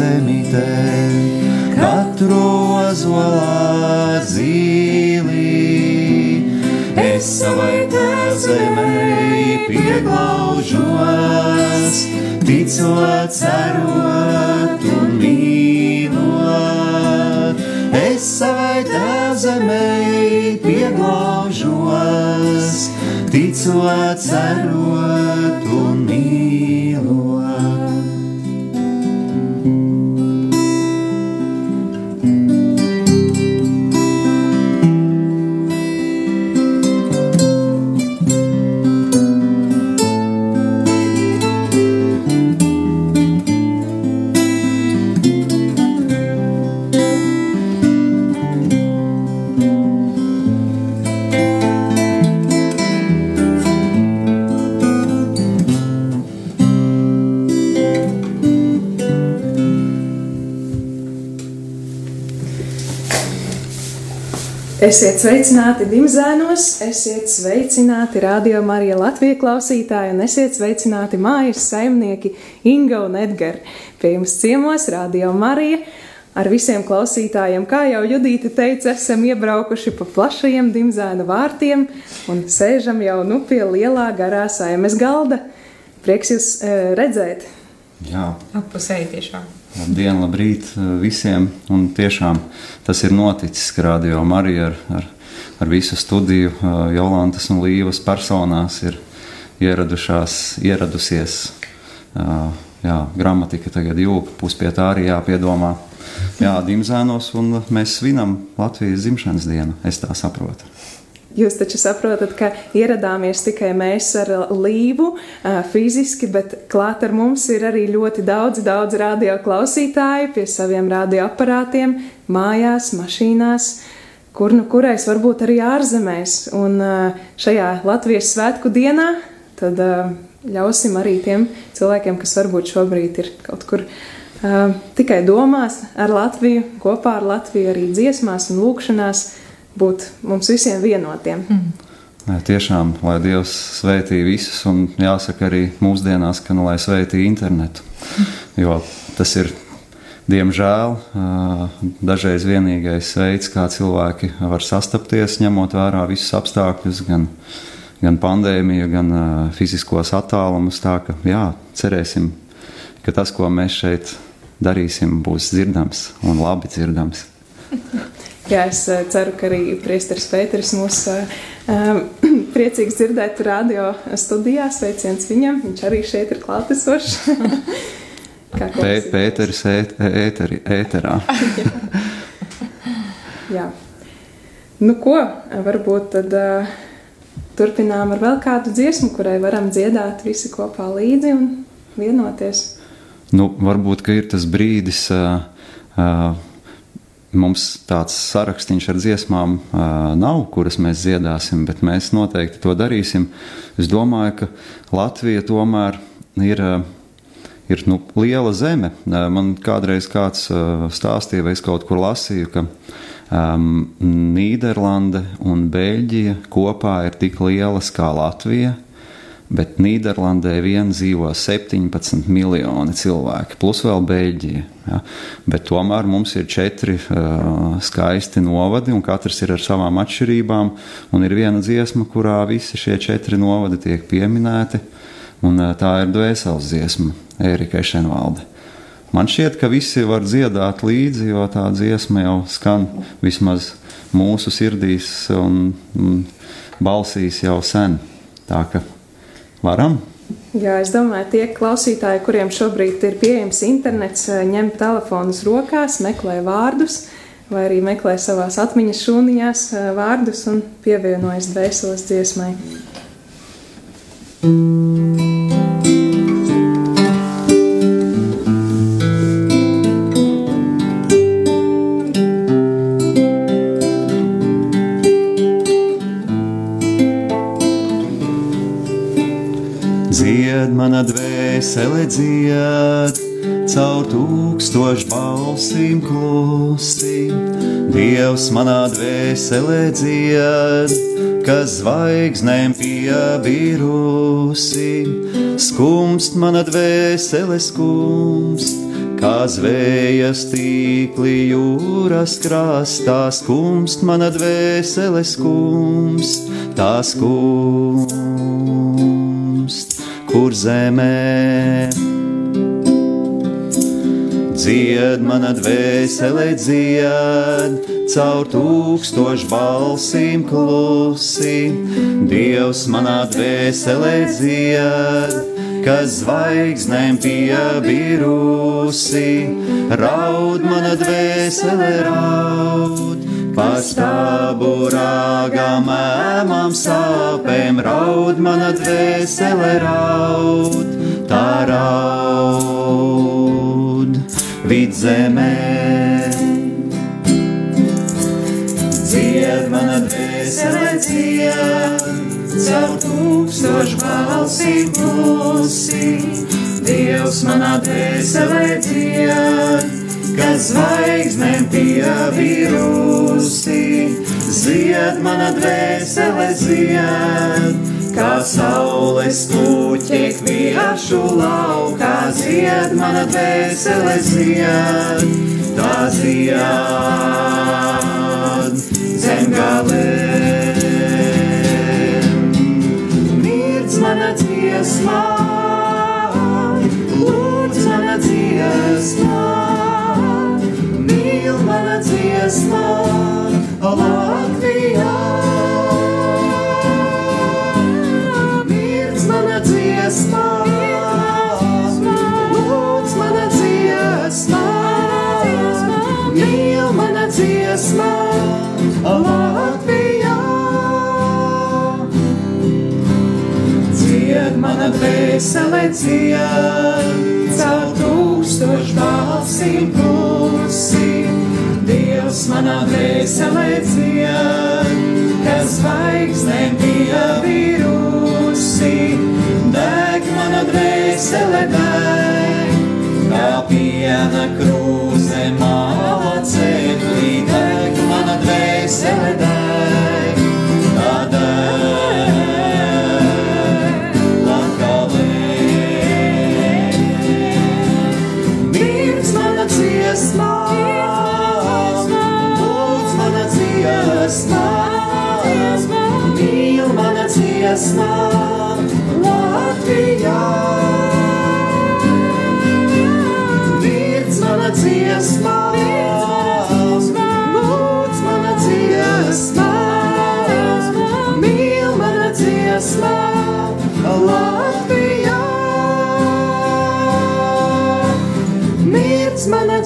zemītē, katru ozolā dzīlī. Es savai zemē pieglaužos, ticot, cerot un mīlot. Es savai zemē pieglaužos, ticot, cerot un mīlot. Esiet sveicināti dimzēnos, esiet sveicināti radio Marija Latvijas klausītāji un esiet sveicināti mājas saimnieki Inga un Edgars. Pie jums ciemos radio Marija ar visiem klausītājiem. Kā jau Judīte teica, esam iebraukuši pa plašajiem dimzēnu vārtiem un sēžam jau nu pie lielā garā saimes galda. Prieks jūs e, redzēt! Jā, apusēji tiešām. Labdien, labrīt visiem. Un tiešām tas ir noticis, Radio Marija ar, ar, ar visu studiju Jolantas un Līvas personās ir ieradušās, ieradusies. Jā, gramatika tagad jūka, puspie tā arī jāpiedomā. Jā, dimzēnos, un mēs svinam Latvijas dzimšanas dienu, es tā saprotu. Jūs taču saprotat, ka ieradāmies tikai mēs ar līvu fiziski, bet klāt ar mums ir arī ļoti daudz, daudz radio klausītāju pie saviem radioaparātiem, mājās, mašīnās, kur nu kurais varbūt arī ārzemēs. Un šajā Latvijas svētku dienā tad ļausim arī tiem cilvēkiem, kas varbūt šobrīd ir kaut kur tikai domās ar Latviju, kopā ar Latviju arī dziesmās un lūkšanās būt mums visiem vienotiem. Mm. Tiešām, lai Dievs sveitī visus, un jāsaka arī mūsdienās, ka nu, lai sveitī internetu. Mm. Jo tas ir, diemžēl, dažreiz vienīgais veids, kā cilvēki var sastapties, ņemot vērā visus apstākļus, gan, gan pandēmiju, gan fiziskos attālumus. Tā ka, jā, cerēsim, ka tas, ko mēs šeit darīsim, būs dzirdams un labi dzirdams. Jā, es ceru, ka arī Priesteris Pēters mūs uh, priecīgs dzirdēt radio studijā. Sveiciens viņam, viņš arī šeit ir klātesošs. Pē, Pēteris ēteri, ēterā. Jā. Nu ko, varbūt tad uh, turpinām ar vēl kādu dziesmu, kurai varam dziedāt visi kopā līdzi un vienoties. Nu, varbūt, ka ir tas brīdis. Uh, uh, Mums tāds sarakstīns ar dziesmām uh, nav, kuras mēs dziedāsim, bet mēs noteikti to darīsim. Es domāju, ka Latvija tomēr ir, uh, ir nu, liela zeme. Uh, man kādreiz kāds uh, stāstīja, vai es kaut kur lasīju, ka um, Nīderlande un Beļģija kopā ir tik lielas kā Latvija, bet Nīderlandē vien dzīvo 17 miljoni cilvēki, plus vēl Beļģija. Ja? Bet tomēr mums ir četri uh, skaisti novadi, un katrs ir ar savām atšķirībām. Ir viena dziesma, kurā visi šie četri novadi tiek pieminēti, un uh, tā ir dvēseles dziesma Ērika Ešenvalde. Man šķiet, ka visi var dziedāt līdzi, jo tā dziesma jau skan vismaz mūsu sirdīs un, un balsīs jau sen. Tā ka varam. Jā, es domāju, tie klausītāji, kuriem šobrīd ir pieejams internets, ņem telefonus rokās, meklē vārdus, vai arī meklē savās atmiņas šūniņās vārdus un pievienojas dvēseles dziesmai. Mm. Dvēsele dzied, caur tūkstošu balsīm klusi. Dievs manā dvēselē dzied, kas zvaigznēm piebirusi. Skumst mana dvēsele skumst, kā zvējas tīkli jūras krastā. Skumst mana dvēsele skumst, tā skumst kur zemē. Dzied mana dvēsele, dzied, caur tūkstošu balsīm klusi. Dievs manā dvēselē dzied, kas zvaigznēm piebirusi. Raud mana dvēsele, raud, Pastābu rāgām, ēmām sāpēm, raud mana dvēsele raud, tā raud. Vidzemē. Dzied mana dvēsele dzied, caur tūkstošu balsīm klusi, Dievs manā dvēselē dzied kas zvaigznēm pievirusi, zied mana dvēsele zied, kā saules puķi kviešu laukā, zied mana dvēsele zied, tā zied zem galēm. Mirds mana dziesmā, lūdz mana dziesmā dvēsele dzied, caur tūkstošu balsīm. Dievs manā dvēselē ciet, kas zvaigznēm bija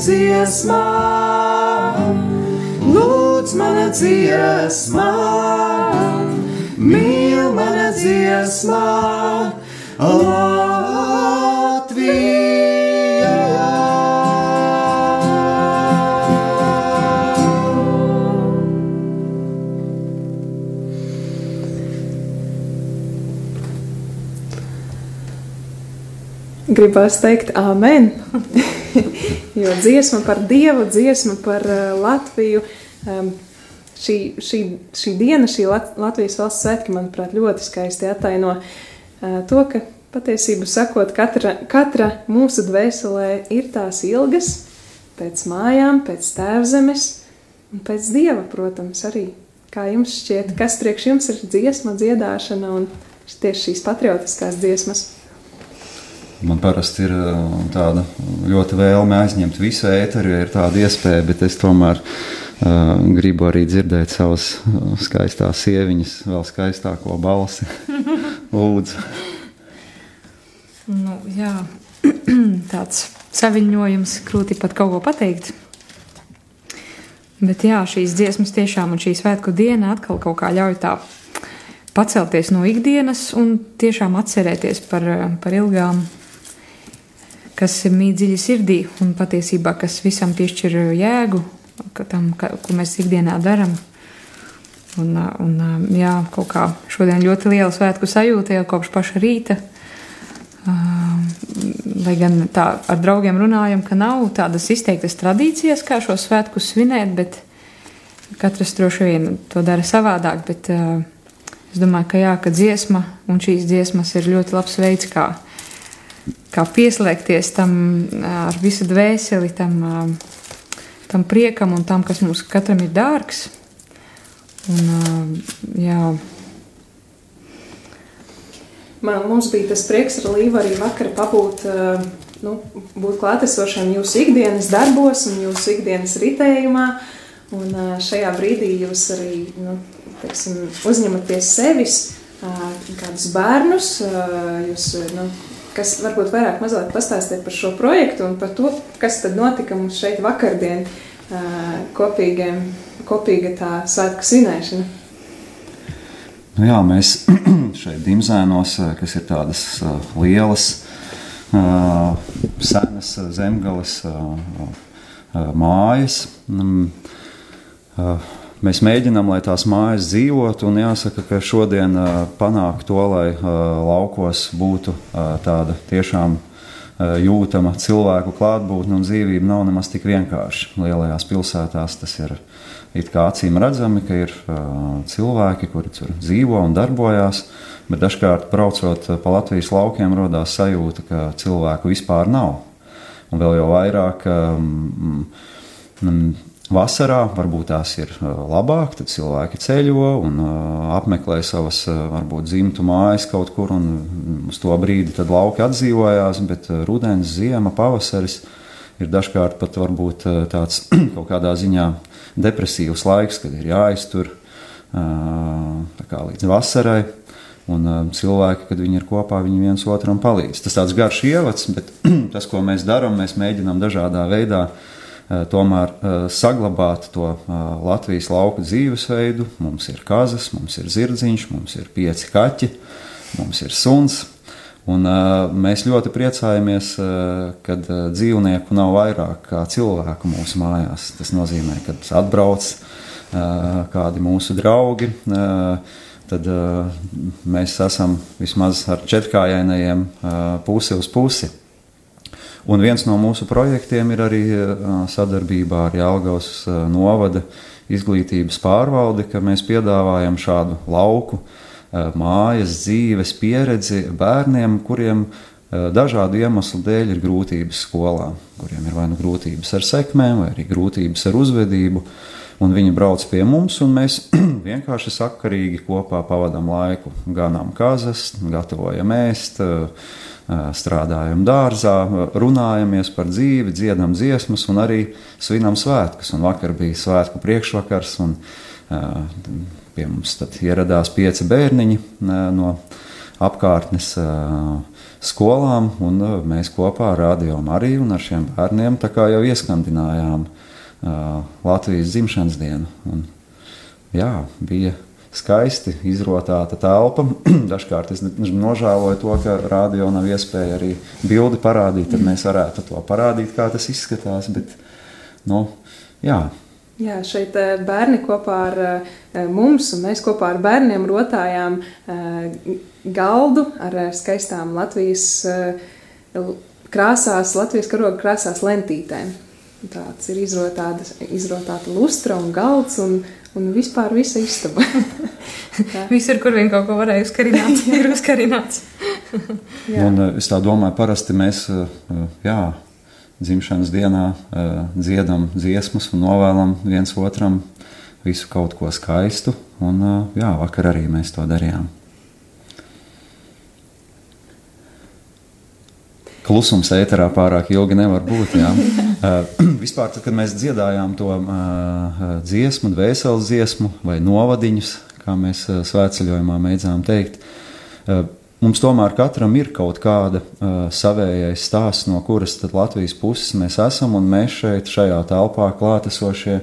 dziesmā, lūdz mana dziesmā, dziesmā, Latvijā. Gribās teikt, Āmen! jo dziesma par Dievu, dziesma par uh, Latviju, um, šī, šī, šī diena, šī Lat Latvijas valsts svētki, manuprāt, ļoti skaisti ataino to, ka patiesību sakot, katra, katra mūsu dvēselē ir tās ilgas pēc mājām, pēc tēvzemes un pēc dieva, protams, arī. Kā jums šķiet, kas priekš jums ir dziesma, dziedāšana un tieši šīs patriotiskās dziesmas? Man parasti ir tāda ļoti vēlme aizņemt visu ēteru, ja ir tāda iespēja, bet es tomēr uh, gribu arī dzirdēt savas skaistās sieviņas, vēl skaistāko balsi. Lūdzu. Nu, jā, tāds saviņojums, grūti pat kaut ko pateikt. Bet jā, šīs dziesmas tiešām un šī svētku diena atkal kaut kā ļauj tā pacelties no ikdienas un tiešām atcerēties par, par ilgām kas ir mīt dziļi sirdī un patiesībā, kas visam piešķir jēgu, ka tam, ka, ko mēs ikdienā darām. Un, un, jā, kaut kā šodien ļoti liela svētku sajūta jau kopš paša rīta. Lai gan tā ar draugiem runājam, ka nav tādas izteiktas tradīcijas, kā šo svētku svinēt, bet katrs droši vien to dara savādāk. Bet es domāju, ka jā, ka dziesma un šīs dziesmas ir ļoti labs veids, kā kā pieslēgties tam ar visu dvēseli, tam, tam priekam un tam, kas mums katram ir dārgs. Un, jā. Man, mums bija tas prieks ar Līvu arī vakar pabūt, nu, būt klātesošiem jūsu ikdienas darbos un jūsu ikdienas ritējumā. Un šajā brīdī jūs arī nu, teiksim, uzņematies sevis kādus bērnus, jūs nu, kas varbūt vairāk mazliet pastāstīt par šo projektu un par to, kas tad notika mums šeit vakardien kopīgiem, kopīga tā svētku svinēšana. Nu jā, mēs šeit Dimzēnos, kas ir tādas lielas, senas zemgales mājas, Mēs mēģinām, lai tās mājas dzīvotu, un jāsaka, ka šodien panākt to, lai laukos būtu tāda tiešām jūtama cilvēku klātbūtne un dzīvība, nav nemaz tik vienkārši. Lielajās pilsētās tas ir it kā acīm redzami, ka ir cilvēki, kuri tur dzīvo un darbojās, bet dažkārt braucot pa Latvijas laukiem, radās sajūta, ka cilvēku vispār nav. Un vēl jau vairāk. Um, Vasarā varbūt tās ir labāk, tad cilvēki ceļo un apmeklē savas, varbūt dzimtu mājas kaut kur, un uz to brīdi tad lauki atdzīvojās, bet rudens, ziema, pavasaris ir dažkārt pat varbūt tāds kaut kādā ziņā depresīvs laiks, kad ir jāiztur līdz vasarai. Un uh, cilvēki, kad viņi ir kopā, viņi viens otram palīdz. Tas tāds garš ievads, bet tas, ko mēs darām, mēs mēģinām dažādā veidā uh, tomēr eh, saglabāt to eh, Latvijas lauku dzīvesveidu. Mums ir kazas, mums ir zirdziņš, mums ir pieci kaķi, mums ir suns. Un, uh, mēs ļoti priecājamies, uh, kad uh, dzīvnieku nav vairāk kā cilvēku mūsu mājās. Tas nozīmē, ka atbrauc uh, kādi mūsu draugi. Uh, Tad uh, mēs esam vismaz ar četrkājainajiem uh, pusi uz pusi. Un viens no mūsu projektiem ir arī sadarbībā ar Jālgaus novada izglītības pārvaldi, ka mēs piedāvājam šādu lauku mājas dzīves pieredzi bērniem, kuriem dažādu iemeslu dēļ ir grūtības skolā, kuriem ir vai nu grūtības ar sekmēm, vai arī grūtības ar uzvedību. Un viņi brauc pie mums, un mēs vienkārši sakarīgi kopā pavadām laiku. Ganām kazas, gatavojam ēst, uh, strādājam dārzā, runājamies par dzīvi, dziedam dziesmas un arī svinam svētkus. Un vakar bija svētku priekšvakars, un pie mums ieradās pieci bērniņi no apkārtnes skolām, un mēs kopā rādījām arī un ar šiem bērniem jau ieskandinājām Latvijas dzimšanas dienu. Un, jā, bija skaisti izrotāta telpa. Dažkārt es nožēloju to, ka rādio nav iespēja arī bildi parādīt, tad mēs varētu to parādīt, kā tas izskatās. Bet, nu, jā. Jā, šeit eh, bērni kopā ar eh, mums, un mēs kopā ar bērniem rotājām eh, galdu ar skaistām Latvijas krāsās, Latvijas karoga krāsās lentītēm. Tāds ir izrotāta, izrotāta lustra un galds, un, un vispār visa istaba. Visur, kur vien kaut ko varēja uzkarināt, ir uzkarināts. un, es tā domāju, parasti mēs jā, dzimšanas dienā dziedam dziesmas un novēlam viens otram visu kaut ko skaistu. Un, jā, vakar arī mēs to darījām. Klusums ēterā pārāk ilgi nevar būt. Jā. uh, vispār, tad, kad mēs dziedājām to uh, dziesmu, dvēseles dziesmu vai novadiņus, kā mēs uh, svētceļojumā mēdzām teikt, uh, mums tomēr katram ir kaut kāda uh, savējais stāsts, no kuras Latvijas puses mēs esam, un mēs šeit, šajā telpā klātesošie,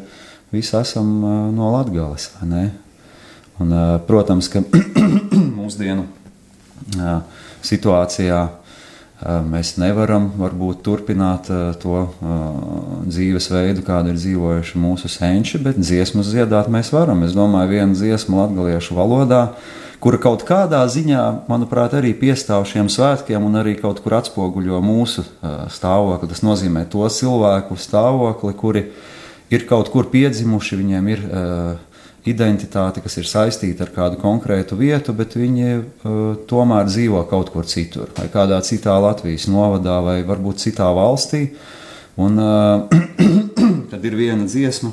visi esam uh, no Latgales? Un, uh, protams, ka mūsdienu uh, situācijā Mēs nevaram varbūt turpināt to dzīvesveidu, kādu ir dzīvojuši mūsu senči, bet dziesmas dziedāt mēs varam. Es domāju, viena dziesma latviešu valodā, kura kaut kādā ziņā, manuprāt, arī piestāv šiem svētkiem un arī kaut kur atspoguļo mūsu stāvokli. Tas nozīmē to cilvēku stāvokli, kuri ir kaut kur piedzimuši, viņiem ir uh, identitāti, kas ir saistīta ar kādu konkrētu vietu, bet viņi uh, tomēr dzīvo kaut kur citur, vai kādā citā Latvijas novadā, vai varbūt citā valstī. Un uh, tad ir viena dziesma,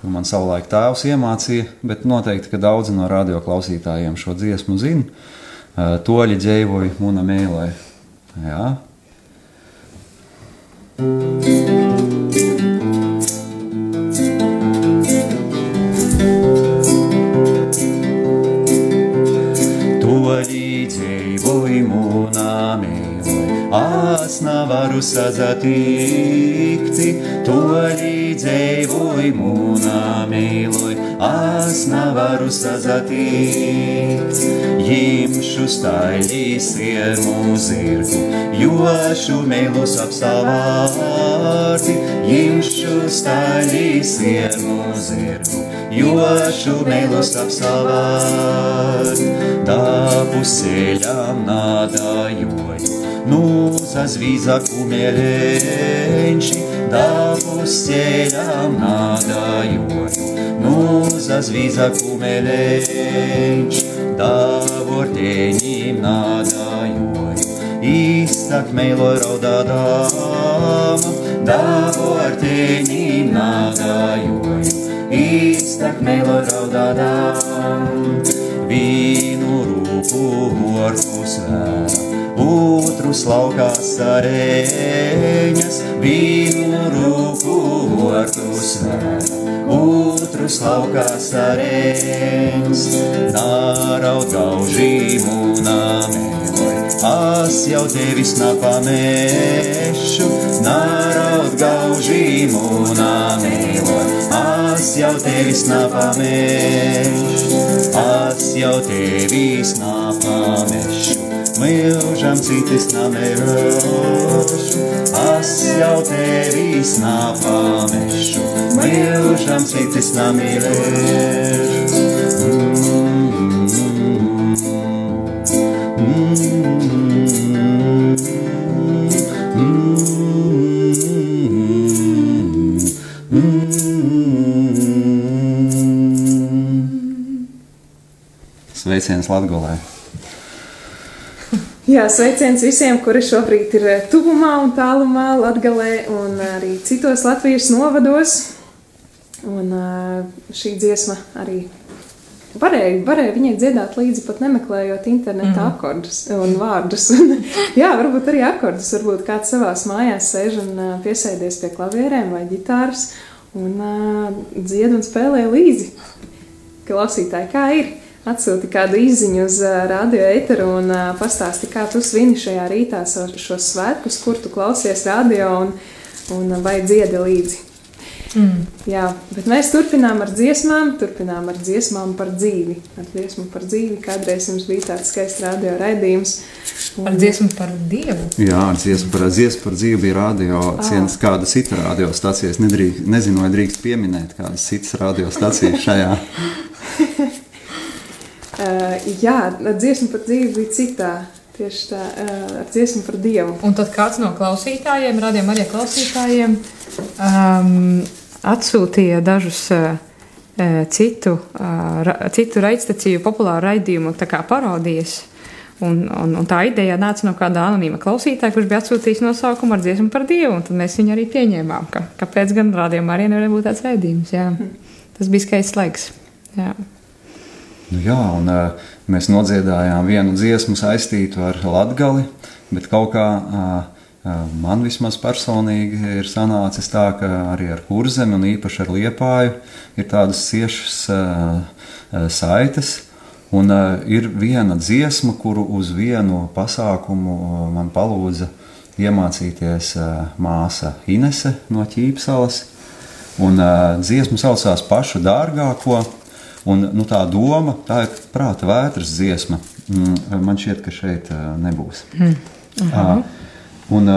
kur man savulaik tēvs iemācīja, bet noteikti, ka daudzi no radioklausītājiem šo dziesmu zina. Uh, toļi dzēvoja muna mēlē. Jā. Es nevaru sazatikt, to līdzēvoju mūnā mīloj, es nevaru sazatikt. Jimšu staļīs ir mūzirgu, jošu mēlus apstāvārti, jimšu staļīs ir mūzirgu, jošu mēlus apstāvārti, tā pusēļām nādājoju zazvíza kumeleņši, davus ceļām nādājoju. Nu zazvíza kumeleņš, davorteņiem nādājoju. Īstak meilo raudādām, davorteņiem nādājoju. Īstak meilo raudādām, vīnu rūpu orkus vēram otrus laukās arēņas, vīnu rūku ortus vēra, otrus laukās arēņas, nāraut gaužīmu nāmēloj, as jau tevis napamešu, nāraut gaužīmu nāmēloj, as jau tevis napamešu, as jau tevis napamešu mūžam citis namērošu, es jau tevis nāpamešu, mūžam citis namīlēšu. Sveiciens Latgolē! Jā, sveiciens visiem, kuri šobrīd ir eh, tuvumā un tālumā, Latvijā un arī citos Latvijas novados. Un eh, šī dziesma arī varēja, varēja viņai dziedāt līdzi pat nemeklējot interneta mm. akordus un vārdus. jā, varbūt arī akordus. Varbūt kāds savās mājās sēž un eh, piesēdies pie klavierēm vai ģitāras un dzied un spēlē līdzi. Klausītāji, kā ir? Atsūti kādu izziņu uz radio eteru un pastāsti, kā tu svini šajā rītā šos svētkus, kur tu klausies radio un, un vai dziedi līdzi. Mm. Jā, bet mēs turpinām ar dziesmām, turpinām ar dziesmām par dzīvi. Ar dziesmu par dzīvi. Kādreiz jums bija tāds skaists radio raidījums. Un... Ar dziesmu par Dievu. Jā, ar dziesmu par, dziesmu par dzīvi bija radio ah. cienas kāda cita radiostacijas. Nezinu, vai drīkst pieminēt kādas citas radiostacijas šajā. Uh, jā, dziesma par dzīvi bija citā. Tieši tā, uh, ar dziesmu par Dievu. Un tad kāds no klausītājiem, radījuma arī klausītājiem, um, atsūtīja dažus uh, citu, uh, ra, citu raidstaciju populāru raidījumu parodijas. Un, un, un tā ideja nāca no kāda anonīma klausītāja, kurš bija atsūtījis nosaukumu ar dziesmu par Dievu, tad mēs viņu arī pieņēmām. Ka, kāpēc gan rādījumā arī nevarēja būt tāds raidījums? Jā. Tas bija skaists laiks. Jā. Nu jā, un uh, mēs nodziedājām vienu dziesmu saistītu ar Latgali, bet kaut kā uh, man vismaz personīgi ir sanācis tā, ka arī ar kurzemi un īpaši ar liepāju ir tādas ciešas saites. Un ir viena dziesma, kuru uz vienu pasākumu man palūdza iemācīties māsa Inese no Ķīpsalas. Un dziesma saucās pašu dārgāko, un nu, tā doma, tā ir prāta vētras dziesma. Mm, man šķiet, ka šeit uh, nebūs. Mm. Uh -huh. uh, un,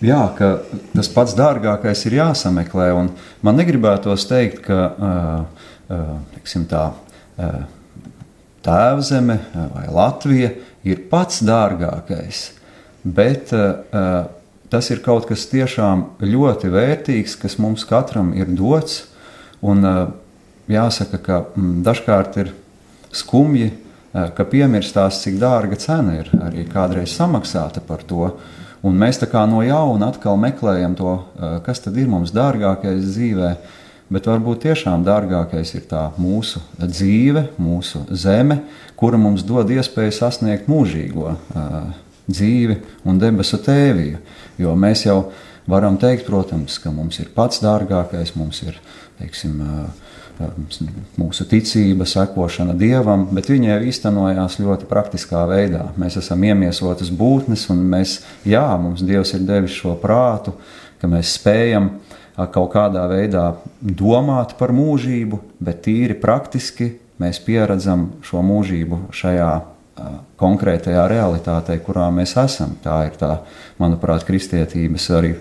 jā, ka tas pats dārgākais ir jāsameklē, man negribētos teikt, ka tiksim, tā. Tēvzeme vai Latvija ir pats dārgākais, bet tas ir kaut kas tiešām ļoti vērtīgs, kas mums katram ir dots. Un, uh, jāsaka, ka mm, dažkārt ir skumji, uh, ka piemirstās, cik dārga cena ir arī kādreiz samaksāta par to. Un mēs tā kā no jauna atkal meklējam to, uh, kas tad ir mums dārgākais dzīvēm bet varbūt tiešām dārgākais ir tā mūsu dzīve, mūsu zeme, kura mums dod iespēju sasniegt mūžīgo uh, dzīvi un debesu tēviju. Jo mēs jau varam teikt, protams, ka mums ir pats dārgākais, mums ir teiksim, uh, mūsu ticība, sekošana dievam, bet viņi jau īstenojās ļoti praktiskā veidā. Mēs esam iemiesotas būtnes, un mēs, jā, mums Dievs ir devis šo prātu, ka mēs spējam kaut kādā veidā domāt par mūžību, bet tīri praktiski mēs pieredzam šo mūžību šajā konkrētajā realitātē, kurā mēs esam. Tā ir tā, manuprāt, kristietības arī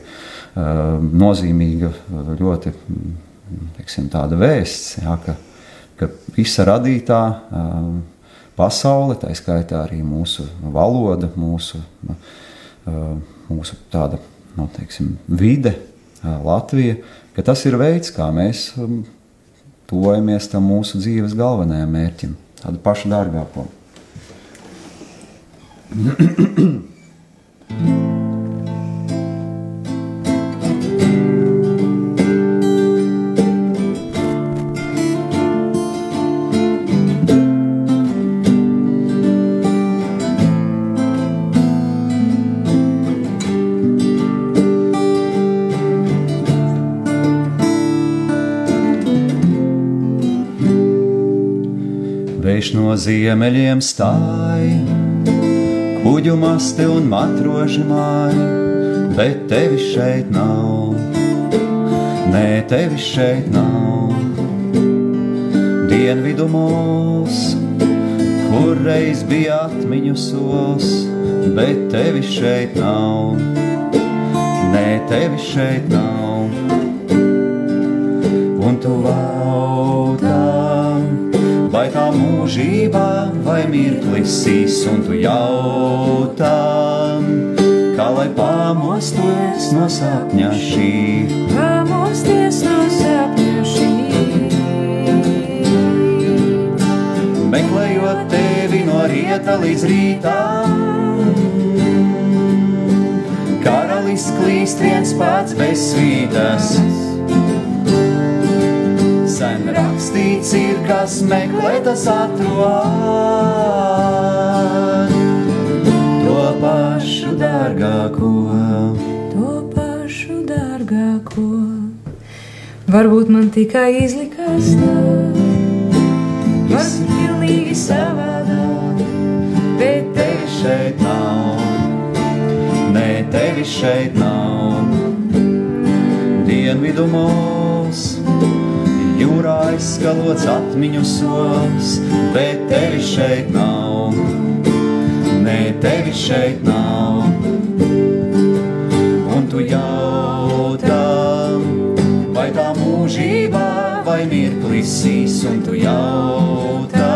nozīmīga, ļoti teiksim, tāda vēsts, jā, ka, ka visa radītā pasaule, tā skaitā arī mūsu valoda, mūsu, mūsu tāda, nu, teiksim, vide, Latvija, ka tas ir veids, kā mēs um, tuvojamies tam mūsu dzīves galvenajam mērķim, tādu pašu dārgāko. No ziemeļiem stāj, kuģu masti un matroži māja, bet tevi šeit nav, nē, tevi šeit nav. Dienvidu mūs, kur reiz bija atmiņu sols, bet tevi šeit nav, nē, tevi šeit nav. Un tu vautām vai tā mūžībā, vai mirklis īs, un tu jautā, kā lai pamosties no sapņa šī. Pamosties no sapņa šī. Meklējot tevi no rieta līdz rītam, karalis klīst viens pats bez svītas rakstīts ir, kas meklē tas atrod. To pašu dārgāko, to pašu dārgāko. Varbūt man tikai izlikās tā, varbūt pilnīgi savādāk, bet tevi šeit nav, nē, tevi šeit nav. Dienvidu mūs jūrā izskalots atmiņu solis, bet tevi šeit nav, nē, tevi šeit nav. Un tu jautā, vai tā mūžībā, vai mirklis īs, un tu jautā,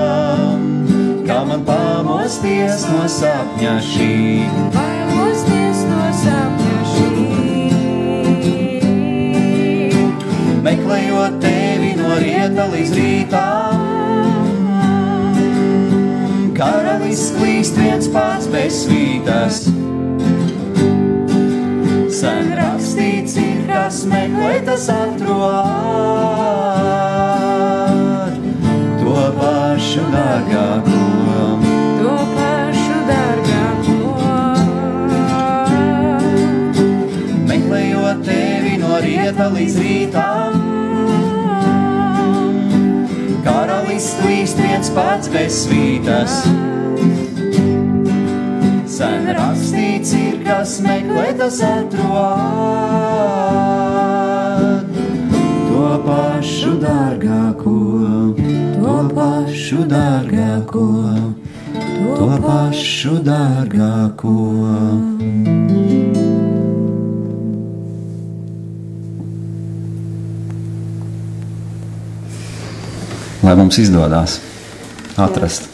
kā man pamosties no sapņa šī. Pamosties no sapņa šī. Meklējot tevi rieta līdz rītam. karalis klīst viens pats bez svītas. Sen rakstīts ir, kas meklē tas atrod to pašu dārgāko. To pašu dārgāko. Meklējot tevi no rieta līdz rītam, karalis klīst viens pats bez svītas. Sen rakstīts ir, kas meklē tas atrod to pašu dārgāko, to pašu dārgāko, to pašu dārgāko. Lai mums izdodas atrast.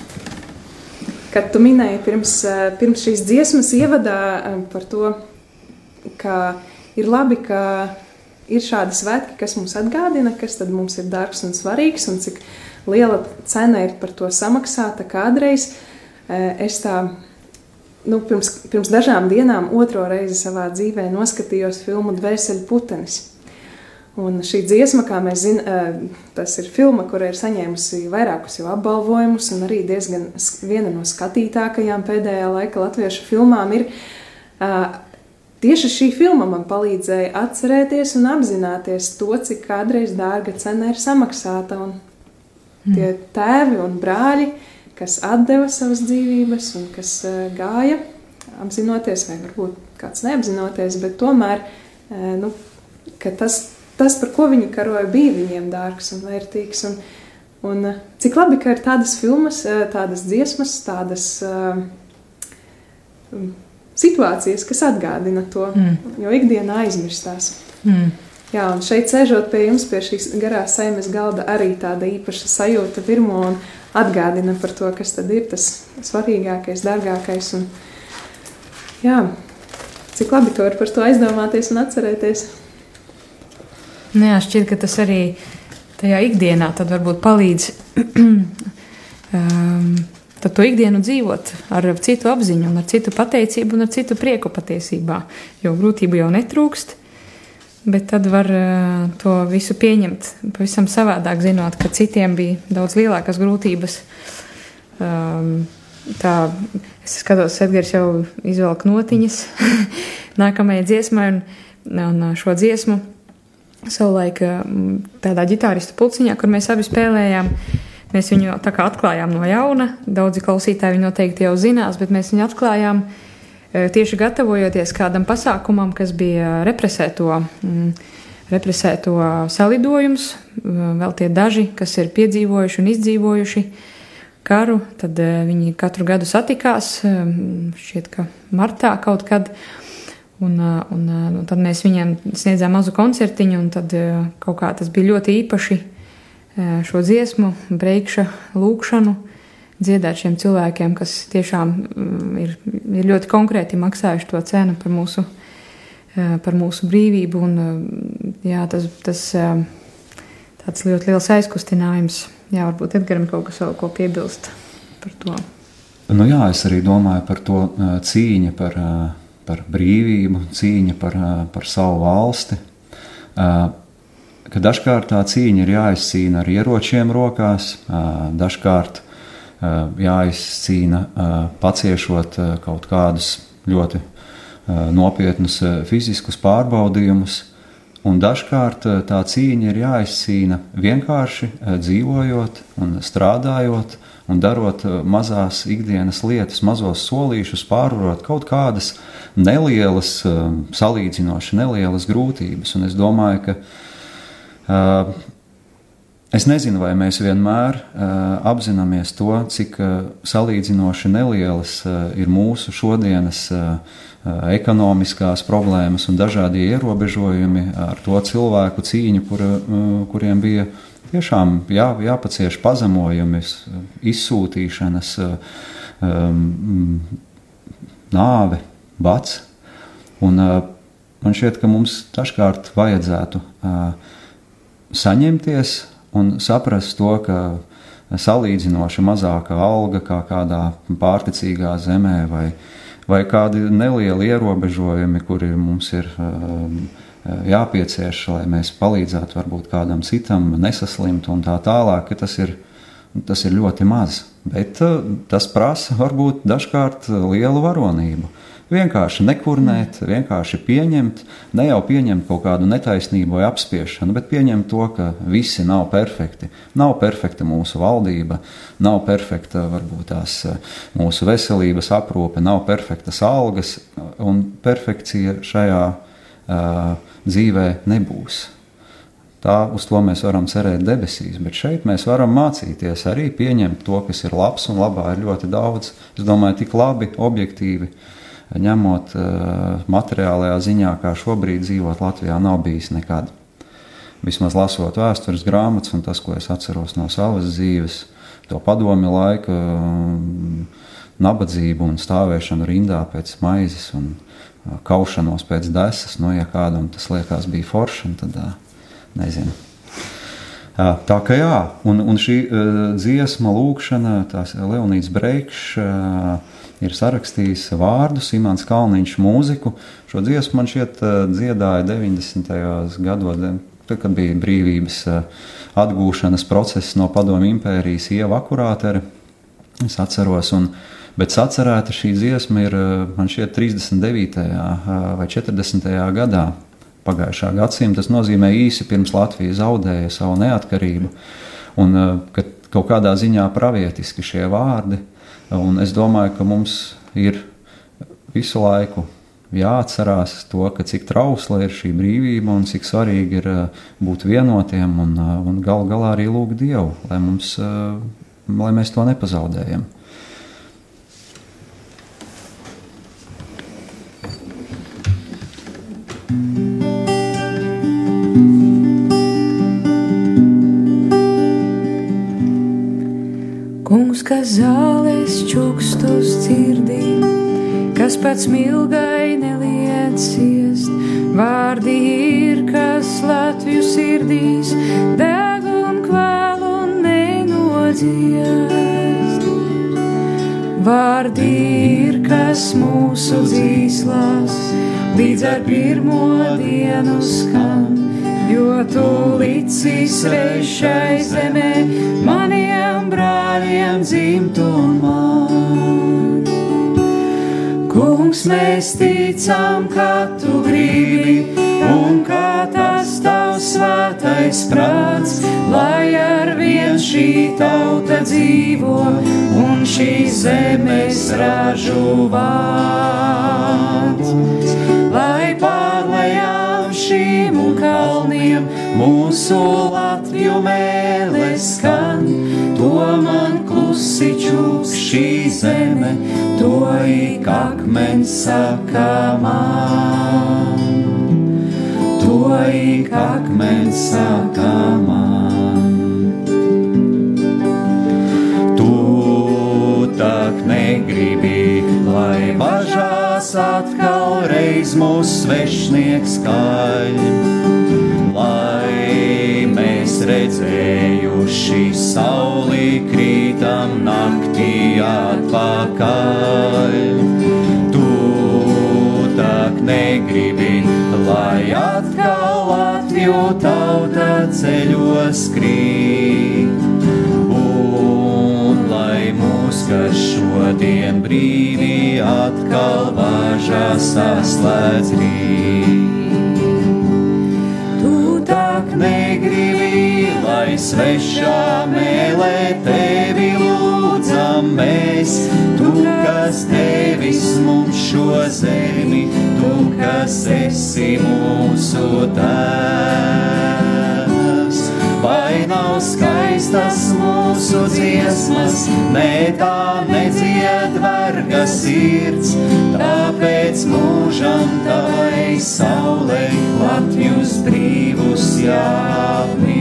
Kad tu minēji pirms, eh, pirms šīs dziesmas ievadā eh, par to, ka ir labi, ka ir šādi svētki, kas mums atgādina, kas mums ir dārgs un svarīgs, un cik liela cena ir par to samaksāta kādreiz. Eh, Es tā, nu, pirms, pirms dažām dienām otro reizi savā dzīvē noskatījos filmu Dvēseli putenis. Un šī dziesma, kā mēs zinām, tas ir filma, kura ir saņēmusi vairākus jau apbalvojumus, un arī diezgan viena no skatītākajām pēdējā laika latviešu filmām ir. Tieši šī filma man palīdzēja atcerēties un apzināties to, cik kādreiz dārga cena ir samaksāta. Un tie tēvi un brāļi, kas deva savas dzīvības un kas gāja, apzinoties, vai varbūt kāds neapzinoties, bet tomēr nu, tas, tas, par ko viņi karoja, bija viņiem dārgs un vērtīgs. Un, un eh, cik labi, ka ir tādas filmas, eh, tādas dziesmas, tādas uh, situācijas, kas atgādina to, Mm. jo ikdienā aizmirstās. Mm. Jā, un šeit sēžot pie jums, pie šīs garā saimes galda, arī tāda īpaša sajūta virmo un atgādina par to, kas tad ir tas svarīgākais, dārgākais. Un, jā, cik labi, ka var par to aizdomāties un atcerēties. Nu, jā, šķiet, ka tas arī tajā ikdienā varbūt palīdz um, to ikdienu dzīvot ar citu apziņu, ar citu pateicību un ar citu prieku patiesībā. Jo grūtību jau netrūkst, bet tad var uh, to visu pieņemt pavisam savādāk, zinot, ka citiem bija daudz lielākas grūtības. Um, tā, es skatos, Edgars jau izvelk notiņas nākamajai dziesmai, un, un uh, šo dziesmu savulaik mm, tādā ģitāristu pulciņā, kur mēs abi spēlējām. Mēs viņu tā kā atklājām no jauna. Daudzi klausītāji viņu noteikti jau zinās, bet mēs viņu atklājām e, tieši gatavojoties kādam pasākumam, kas bija represēto, represēto salidojums. Vēl tie daži, kas ir piedzīvojuši un izdzīvojuši karu, tad e, viņi katru gadu satikās, šķiet, ka martā kaut kad. Un, ā, un, ā, nu, tad mēs viņiem sniedzām mazu koncertiņu, un tad ā, kaut kā tas bija ļoti īpaši šo dziesmu, breikša, lūkšanu dziedāt šiem cilvēkiem, kas tiešām mm, ir, ir ļoti konkrēti maksājuši to cenu par mūsu, par mūsu brīvību. Un, jā, tas, tas tāds ļoti liels aizkustinājums. Jā, varbūt Edgaram kaut kas vēl ko piebilst par to. Nu, jā, es arī domāju par to cīņu par, ā, par brīvību, cīņu par, par savu valsti. Ka dažkārt tā cīņa ir jāizcīna ar ieročiem rokās, dažkārt jāizcīna paciešot kaut kādus ļoti nopietnus fiziskus pārbaudījumus. Un dažkārt ā, tā cīņa ir jāizcīna vienkārši ā, dzīvojot un strādājot un darot ā, mazās ikdienas lietas, mazos solīšus, pārvarot kaut kādas nelielas, salīdzinoši nelielas grūtības. Un es domāju, ka Es nezinu, vai mēs vienmēr uh, apzināmies to, cik uh, salīdzinoši nelielas uh, ir mūsu šodienas ekonomiskās problēmas un dažādie ierobežojumi ar to cilvēku cīņu, kur, kuriem bija tiešām jā, jāpacieš pazemojumi, izsūtīšanas, um, nāve, bats. Un, man šķiet, ka mums dažkārt vajadzētu saņemties un saprast to, ka salīdzinoši mazāka alga kā kādā pārticīgā zemē, vai, vai kādi nelieli ierobežojumi, kuri mums ir um, jāpiecieš, lai mēs palīdzētu varbūt kādam citam nesaslimt un tā tālāk, ka tas ir, tas ir ļoti maz. Bet uh, tas prasa varbūt dažkārt lielu varonību. Vienkārši nekurnēt, vienkārši pieņemt, ne jau pieņemt kaut kādu netaisnību vai apspiešanu, bet pieņemt to, ka visi nav perfekti. Nav perfekta mūsu valdība, nav perfekta varbūt tās eh, mūsu veselības aprūpe, nav perfektas algas, un perfekcija šajā uh, dzīvē nebūs. Tā uz to mēs varam cerēt debesīs, bet šeit mēs varam mācīties arī pieņemt to, kas ir labs, un labā ir ļoti daudz. Es domāju, tik labi, objektīvi ņemot uh, materiālajā ziņā, kā šobrīd dzīvot Latvijā, nav bijis nekad. Vismaz lasot vēstures grāmatas, un tas, ko es atceros no savas dzīves, to padomi laika um, nabadzību un stāvēšanu rindā pēc maizes un uh, kaušanos pēc desas. Nu, ja kādam tas liekas bija forši, tad uh, nezinu. Tā kā jā, un, un šī dziesma, lūkšana, tās Leonīds Breikšs. Ir sarakstījis vārdus, Imants Kalniņš mūziku. Šo dziesmu man šķiet eh, dziedāja 90. gados, tad, kad bija brīvības eh, atgūšanas process no padomu impērijas ieva akurātere. Es atceros, un, bet sacerēta šī dziesma ir eh, man šķiet 39. vai 40. gadā pagājušā gadsimta. Tas nozīmē īsi pirms Latvija zaudēja savu neatkarību. Un, kad kaut kādā ziņā pravietiski šie vārdi Un es domāju, ka mums ir visu laiku jāatcerās to, cik trausla ir šī brīvība un cik svarīgi ir uh, būt vienotiem un, uh, un gal galā arī lūgt Dievu, lai, mums, uh, lai mēs to nepazaudējam. Kas zālēs čukstus dzirdī, kas pats milgai neliecies, vārdi ir, kas Latviju sirdīs deg un kvēl un nenodziest. Vārdi ir, kas mūsu dzīslās līdz ar pirmo dienu skan jo tu licis reišai zemē maniem brāļiem dzimt un man. Kungs, mēs ticam, ka tu gribi un kā tas tavs svētais prāts, lai ar vien šī tauta dzīvo un šī zemes ražu vārds. Pārlējām šīm kalniem mūsu Latviju mēlēs skan, to man klusi čūs šī zeme, to ik akmens saka man. To ik akmens saka man. Tu tak negribi, lai bažās atkal reiz mūsu svešnieks kaļ. Lai mēs redzējuši sauli krītam naktī atpakaļ. Tu tak negribi, lai atkal Latviju tauta ceļos krīt kas šodien brīvi atkal vāžās saslēdz rīt. Tu tak negribi, lai svešā mēlē tevi lūdzam mēs, tu, kas devis mums šo zemi, tu, kas esi mūsu tēvs vai nav skaistas mūsu dziesmas, ne tā nedzied verga sirds, tāpēc mūžam tavai saulē Latvijas brīvus jāapmīts.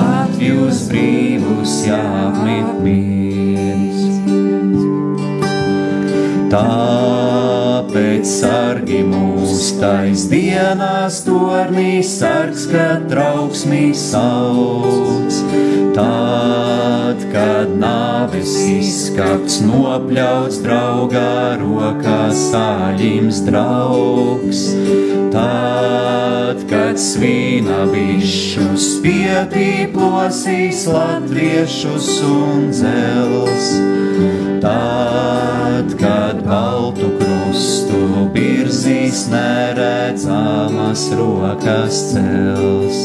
Latvijas brīvus jāapmīts. Tāpēc sargi mūs Klustais dienās tornī sargs, kad trauksmī sauc. Tad, kad nāves izskapts nopļauts draugā rokās sāļims draugs. Tad, kad svīna bišus pietīplosīs latviešus un dzels. Tad, kad baltu krustu virzīs neredzamas rokas cels.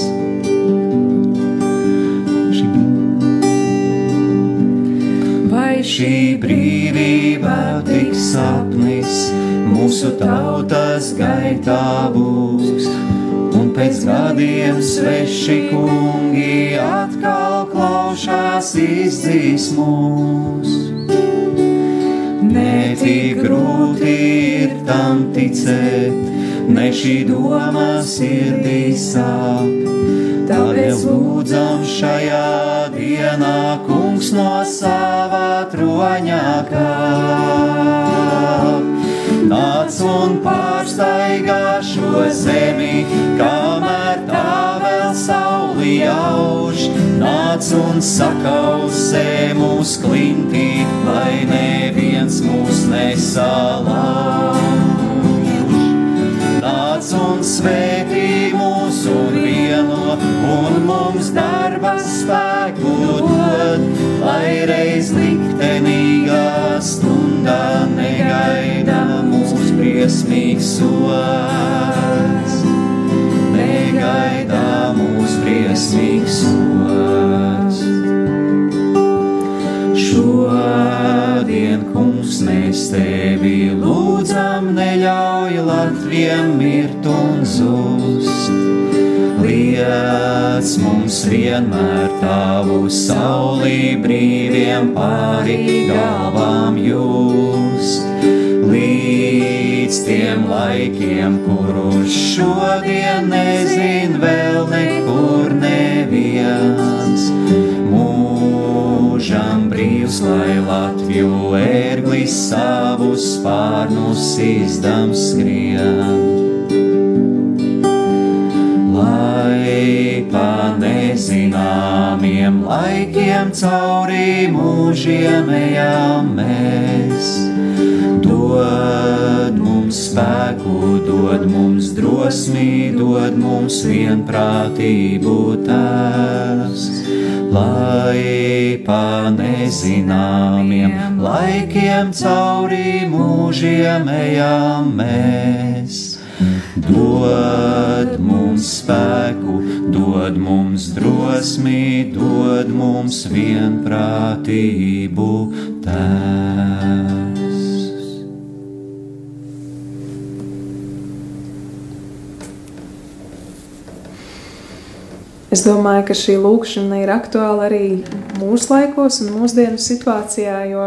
Vai šī brīvība tik sapnis mūsu tautas gaitā būs? Un pēc gadiem sveši kungi atkal klaušās izdzīs mūs. Tik grūti ir tam ticēt, ne šī doma sirdī sāp. Tāpēc lūdzam šajā dienā, kungs no savā troņā kāp. Nāc un pārsteigā šo zemi, kamēr tā vēl sauli jauž. Nāc un sakausē mūs klintī, lai neviens mūs nesalauž. Nāc un svētī mūsu vieno, un mums darba spēku dod, lai reiz liktenīgā stundā negaida mūs briesmīgs sots. Negaida mūs briesmīgs sots. Šodien, kungs, mēs tevi lūdzam, neļauj Latvijam mirt un zust. Liec mums vienmēr tavu saulī brīviem pāri galvām just. Līdz tiem laikiem, kurus šodien nezin vēl nekur neviens mūžam brīvs, lai Latviju ērglis savus spārnus izdams skrien. Lai pa nezināmiem laikiem cauri mūžiem ejam mēs, dod spēku, dod mums drosmi, dod mums vienprātību tēvs lai pa nezināmiem laikiem cauri mūžiem ejam mēs. Dod mums spēku, dod mums drosmi, dod mums vienprātību tēvs. Es domāju, ka šī lūkšana ir aktuāla arī mūsu laikos un mūsdienu situācijā, jo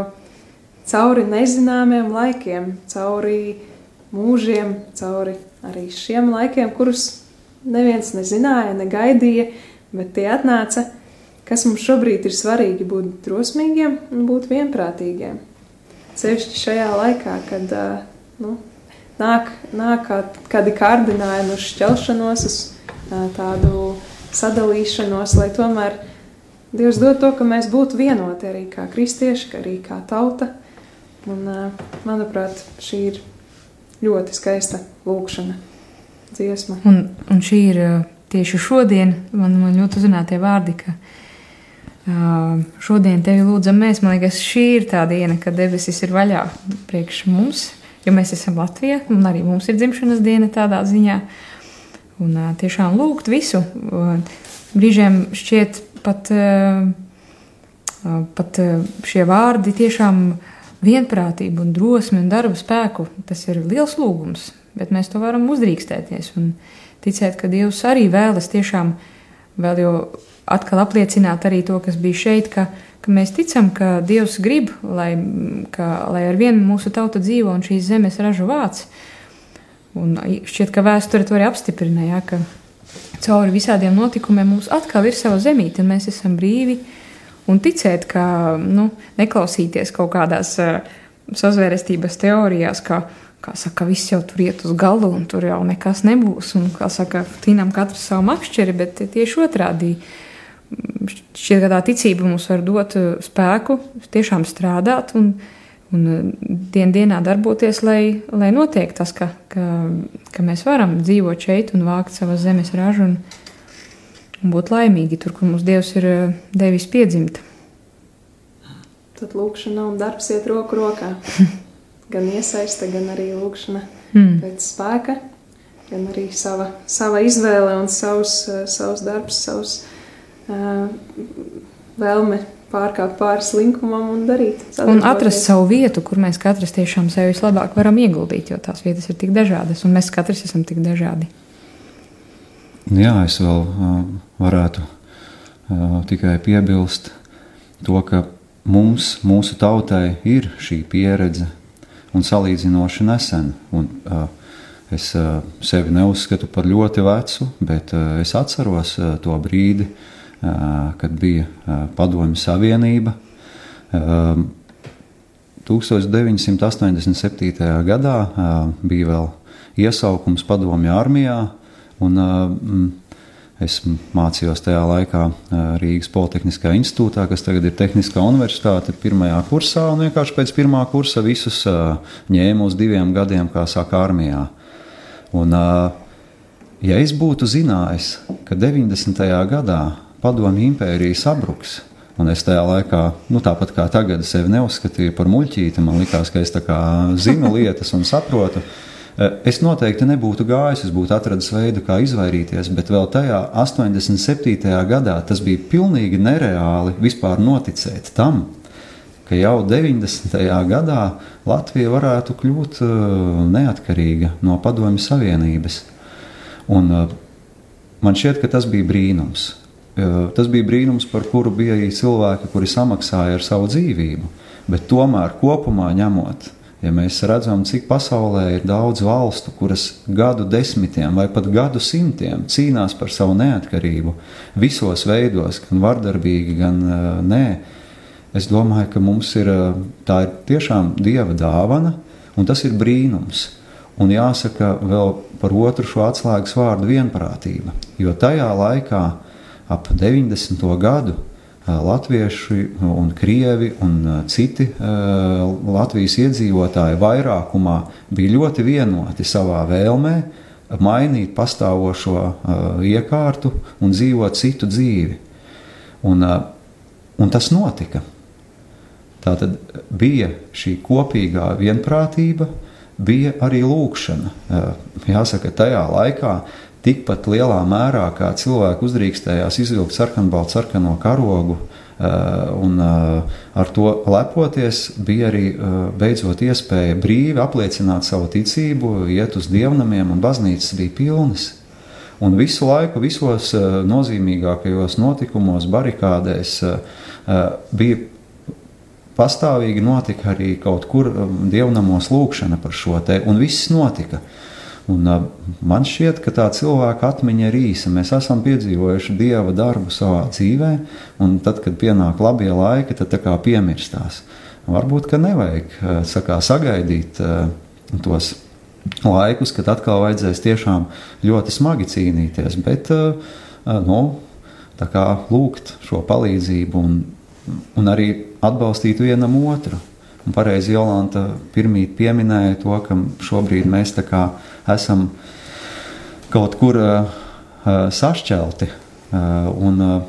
cauri nezināmiem laikiem, cauri mūžiem, cauri arī šiem laikiem, kurus neviens nezināja, negaidīja, bet tie atnāca, kas mums šobrīd ir svarīgi būt drosmīgiem un būt vienprātīgiem. Sevišķi šajā laikā, kad nu, nāk, nāk kādi kārdinājumi uz šķelšanos, uz tādu sadalīšanos, lai tomēr Dievs dod to, ka mēs būtu vienoti arī kā kristieši, arī kā tauta. Un, manuprāt, šī ir ļoti skaista lūkšana, dziesma. Un, un šī ir tieši šodien, man, man ļoti uzrunā tie vārdi, ka šodien tevi lūdzam mēs. Man liekas, šī ir tā diena, kad debesis ir vaļā priekš mums, jo mēs esam Latvija, un arī mums ir dzimšanas diena tādā ziņā. Uh, un uh, tiešām lūgt visu. Uh, brīžiem šķiet pat, uh, pat uh, šie vārdi tiešām vienprātību un drosmi un darba spēku. Tas ir liels lūgums, bet mēs to varam uzdrīkstēties un ticēt, ka Dievs arī vēlas tiešām vēl jau atkal apliecināt arī to, kas bija šeit, ka, ka mēs ticam, ka Dievs grib, lai, ka, lai ar vienu mūsu tauta dzīvo un šīs zemes ražu vācu. Un šķiet, ka vēsture to arī apstiprināja, ka cauri visādiem notikumiem mums atkal ir sava zemīte, un mēs esam brīvi. Un ticēt, ka nu, neklausīties kaut kādās uh, sazvērestības teorijās, ka, kā saka, viss jau tur iet uz galu, un tur jau nekas nebūs. Un, kā saka, tīnām katrs savu makšķeri, bet tieši otrādi. Šķiet, ka tā ticība mums var dot uh, spēku tiešām strādāt un, un uh, dien dienā darboties, lai, lai notiek tas, ka, ka, ka mēs varam dzīvot šeit un vākt savas zemes ražu un, un būt laimīgi tur, kur mums Dievs ir uh, devis piedzimt. Tad lūkšana un darbs iet roku rokā. gan iesaiste, gan arī lūkšana mm. pēc spēka, gan arī sava, sava izvēle un savs, uh, savs darbs, savs uh, vēlme pārkāpt pāri slinkumam un darīt. Un atrast savu vietu, kur mēs katrs tiešām sevi vislabāk varam ieguldīt, jo tās vietas ir tik dažādas, un mēs katrs esam tik dažādi. Jā, es vēl uh, varētu uh, tikai piebilst to, ka mums, mūsu tautai, ir šī pieredze un salīdzinoši nesen. Un, uh, es uh, sevi neuzskatu par ļoti vecu, bet uh, es atceros uh, to brīdi, uh, kad bija Padomju Savienība. Uh, 1987. gadā bija vēl iesaukums Padomju armijā, un Es mācījos tajā laikā Rīgas Politehniskajā institūtā, kas tagad ir Tehniskā universitāte, pirmajā kursā. Un vienkārši pēc pirmā kursa visus ņēmu uz diviem gadiem, kā saka, armijā. Un, ja es būtu zinājis, ka 90. gadā Padomju impērija sabruks, Un es tajā laikā, nu, tāpat kā tagad, sevi neuzskatīju par muļķīti. Man liekas, ka es zinu lietas un saprotu. Eh, es noteikti nebūtu gājis, es būtu atradis veidu, kā izvairīties, bet vēl tajā 87. gadā tas bija pilnīgi nereāli vispār noticēt tam, ka jau 90. gadā Latvija varētu kļūt eh, neatkarīga no Padomju Savienības. Un, eh, man šķiet, ka tas bija brīnums. Tas bija brīnums, par kuru bija arī cilvēki, kuri samaksāja ar savu dzīvību. Bet tomēr kopumā ņemot, Ja mēs redzam, cik pasaulē ir daudz valstu, kuras gadu desmitiem vai pat gadu simtiem cīnās par savu neatkarību, visos veidos, gan vardarbīgi, gan uh, nē, es domāju, ka mums ir tā ir tiešām dieva dāvana, un tas ir brīnums. Un jāsaka vēl par otru šo atslēgas vārdu vienprātība, jo tajā laikā, ap 90. gadu, latvieši un krievi un citi Latvijas iedzīvotāji vairākumā bija ļoti vienoti savā vēlmē mainīt pastāvošo iekārtu un dzīvot citu dzīvi. Un, un tas notika. Tā tad bija šī kopīgā vienprātība, bija arī lūkšana. Jāsaka, tajā laikā tikpat lielā mērā, kā cilvēki uzdrīkstējās izvilkt sarkanbaltu sarkano karogu. Uh, un uh, ar to lepoties, bija arī uh, beidzot iespēja brīvi apliecināt savu ticību, iet uz dievnamiem, un baznīcas bija pilnas. Un visu laiku, visos nozīmīgākajos notikumos, barikādēs, bija pastāvīgi notika arī kaut kur dievnamos lūkšana par šo te, un viss notika. Uh, Un, man šķiet, ka tā cilvēka atmiņa ir īsa. Mēs esam piedzīvojuši dieva darbu savā dzīvē, un tad, kad pienāk labie laiki, tad tā kā piemirstās. Varbūt, ka nevajag sakā, sagaidīt tos laikus, kad atkal vajadzēs tiešām ļoti smagi cīnīties, bet nu, lūgt šo palīdzību un, un arī atbalstīt vienam otru. Un pareizi Jolanta pirmīt pieminēja to, ka šobrīd mēs esam kaut kur uh, sašķelti uh, un uh,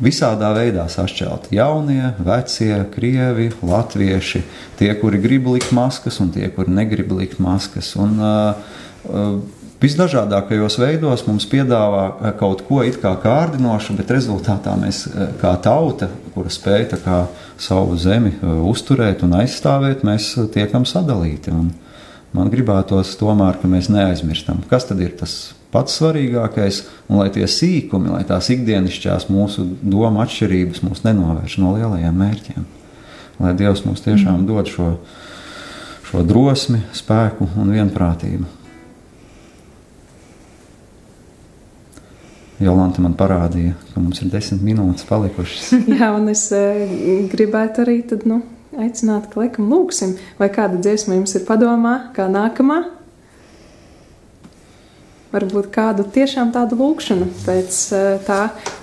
visādā veidā sašķelti. Jaunie, vecie, krievi, latvieši, tie, kuri grib likt maskas un tie, kuri negrib likt maskas. Un, uh, uh, Visdažādākajos veidos mums piedāvā kaut ko it kā kārdinošu, bet rezultātā mēs kā tauta, kura spēja kā savu zemi uzturēt un aizstāvēt, mēs tiekam sadalīti. Un man gribētos tomēr, ka mēs neaizmirstam, kas tad ir tas pats svarīgākais, un lai tie sīkumi, lai tās ikdienišķās mūsu domu atšķirības mūs nenovērš no lielajiem mērķiem. Lai Dievs mums tiešām dod šo, šo drosmi, spēku un vienprātību. Jolanta man parādīja, ka mums ir desmit minūtes palikušas. Jā, un es e, gribētu arī tad, nu, aicināti, ka laikam lūksim, vai kāda dziesma jums ir padomā, kā nākamā. Varbūt kādu tiešām tādu lūkšanu pēc eh, tā,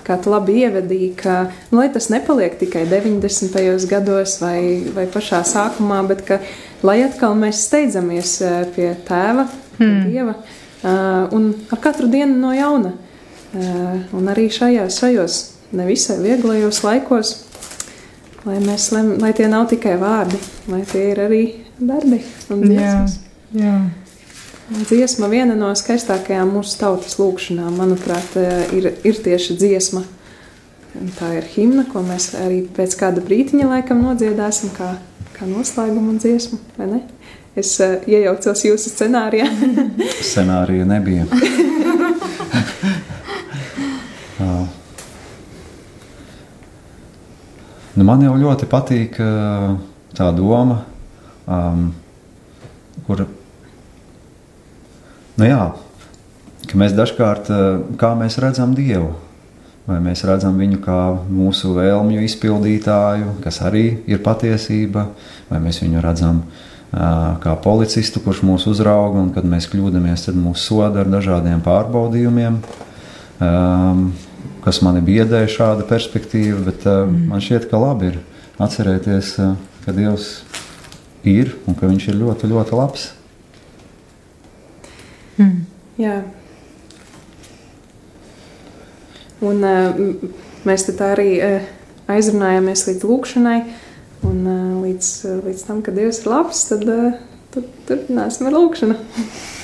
kā tu labi ievedīji, ka nu, lai tas nepaliek tikai 90. gados vai, vai pašā sākumā, bet ka lai atkal mēs steidzamies eh, pie tēva, pie hmm. dieva eh, un ar katru dienu no jauna. Un arī šajās, šajos nevisai vieglajos laikos lai, mēs, lai, lai tie nav tikai vārdi, lai tie ir arī darbi un dziesmas. Jā, jā. Dziesma viena no skaistākajām mūsu tautas lūkšanām, manuprāt, ir, ir tieši dziesma. Tā ir himna, ko mēs arī pēc kāda brīdiņa laikam nodziedāsim, kā, kā noslēgumu un dziesmu, vai ne? Es uh, iejaucos jūsu scenārijā. Scenārija nebija. Nu, man jau ļoti patīk uh, tā doma, um, kur nu, jā, mēs dažkārt uh, mēs redzam Dievu. Vai mēs redzam viņu kā mūsu vēlmju izpildītāju, kas arī ir patiesība, vai mēs viņu redzam uh, kā policistu, kurš mūs uzrauga, un kad mēs kļūdāmies, tad mūs soda ar dažādiem pārbaudījumiem. Um, kas mani biedē šāda perspektīva, bet uh, mm. man šķiet, ka labi ir atcerēties, uh, ka Dievs ir un ka Viņš ir ļoti, ļoti labs. Mm. Jā. Un uh, mēs tā arī uh, aizrunājāmies līdz lūkšanai, un uh, līdz, uh, līdz tam, ka Dievs ir labs, tad uh, turpināsim ar lūkšanu.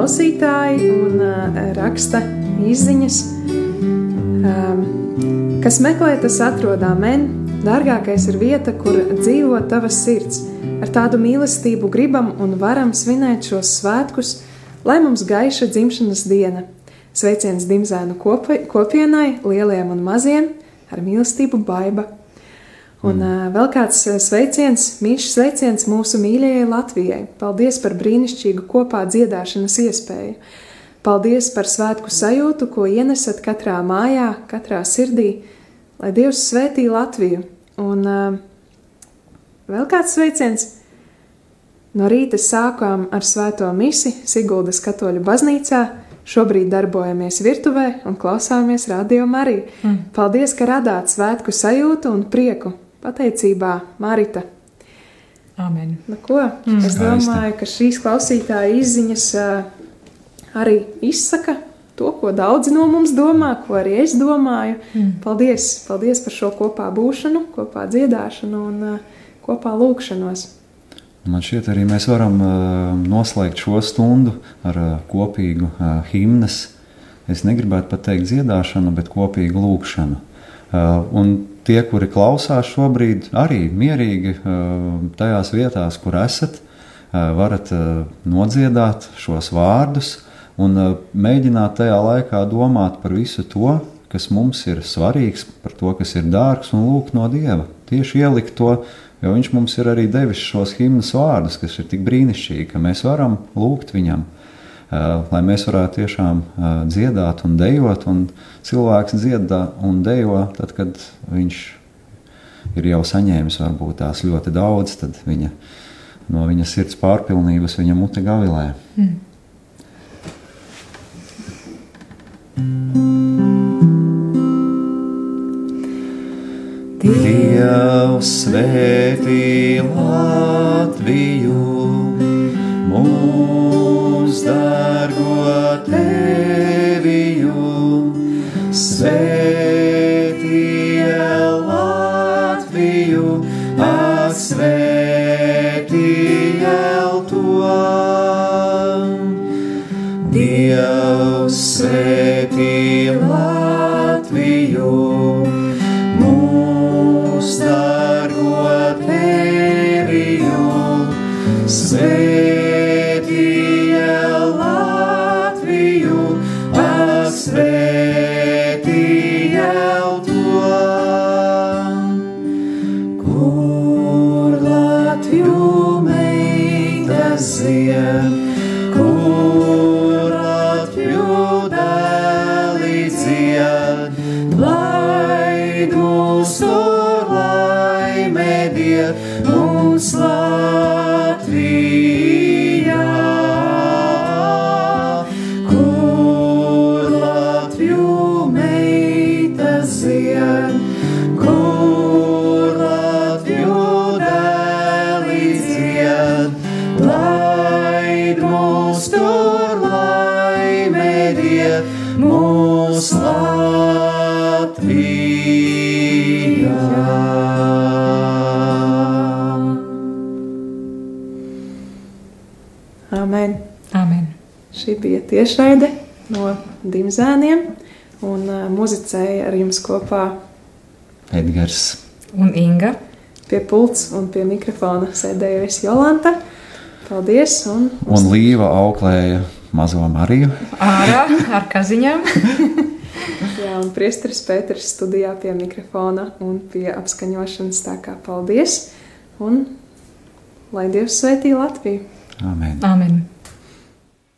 klausītāji un uh, raksta izziņas. Um, kas meklē, tas atrod amen. Dārgākais ir vieta, kur dzīvo tavas sirds. Ar tādu mīlestību gribam un varam svinēt šos svētkus, lai mums gaiša dzimšanas diena. Sveiciens dimzēnu kopi, kopienai, lieliem un maziem, ar mīlestību baiba. Un uh, vēl kāds sveiciens, mīļš sveiciens mūsu mīļajai Latvijai. Paldies par brīnišķīgu kopā dziedāšanas iespēju. Paldies par svētku sajūtu, ko ienesat katrā mājā, katrā sirdī, lai Dievs svētī Latviju. Un uh, vēl kāds sveiciens. No rīta sākām ar svēto misi Siguldas katoļu baznīcā. Šobrīd darbojamies virtuvē un klausāmies radio Mariju. Mm. Paldies, ka radāt svētku sajūtu un prieku. Pateicībā, Marita. Amen. Nu, ko? Mm. Es domāju, ka šīs klausītāja izziņas uh, arī izsaka to, ko daudzi no mums domā, ko arī es domāju. Mm. Paldies, paldies par šo kopā būšanu, kopā dziedāšanu un uh, kopā lūkšanos. Man šķiet, arī mēs varam uh, noslēgt šo stundu ar kopīgu himnas. Es negribētu pat teikt dziedāšanu, bet kopīgu lūkšanu. Un tie, kuri klausās šobrīd, arī mierīgi uh, tajās vietās, kur esat, uh, varat uh, nodziedāt šos vārdus un mēģināt tajā laikā domāt par visu to, kas mums ir svarīgs, par to, kas ir dārgs, un lūgt no Dieva. Tieši ielikt to Jo viņš mums ir arī devis šos himnas vārdus, kas ir tik brīnišķīgi, ka mēs varam lūgt viņam, lai mēs varētu tiešām dziedāt un dejot. Un cilvēks dziedā un dejo tad, kad viņš ir jau saņēmis varbūt tās ļoti daudz, tad viņa, no viņa sirds pārpilnības viņa mute gavilē. Mm. Dievs svētī Latviju, mūs dārgo teviju, svētī Latviju, ak svētī to. Dievs svētī Latviju, tiešraide no Dimzēniem, un uh, muzicēja ar jums kopā Edgars un Inga. Pie pults un pie mikrofona sēdēja es Jolanta. Paldies! Un, un Līva auklēja mazo Mariju. Ārā ar kaziņām. Jā, un priesteris Pēters studijā pie mikrofona un pie apskaņošanas. Tā kā paldies! Un lai Dievs svētī Latviju! Amen! Amen.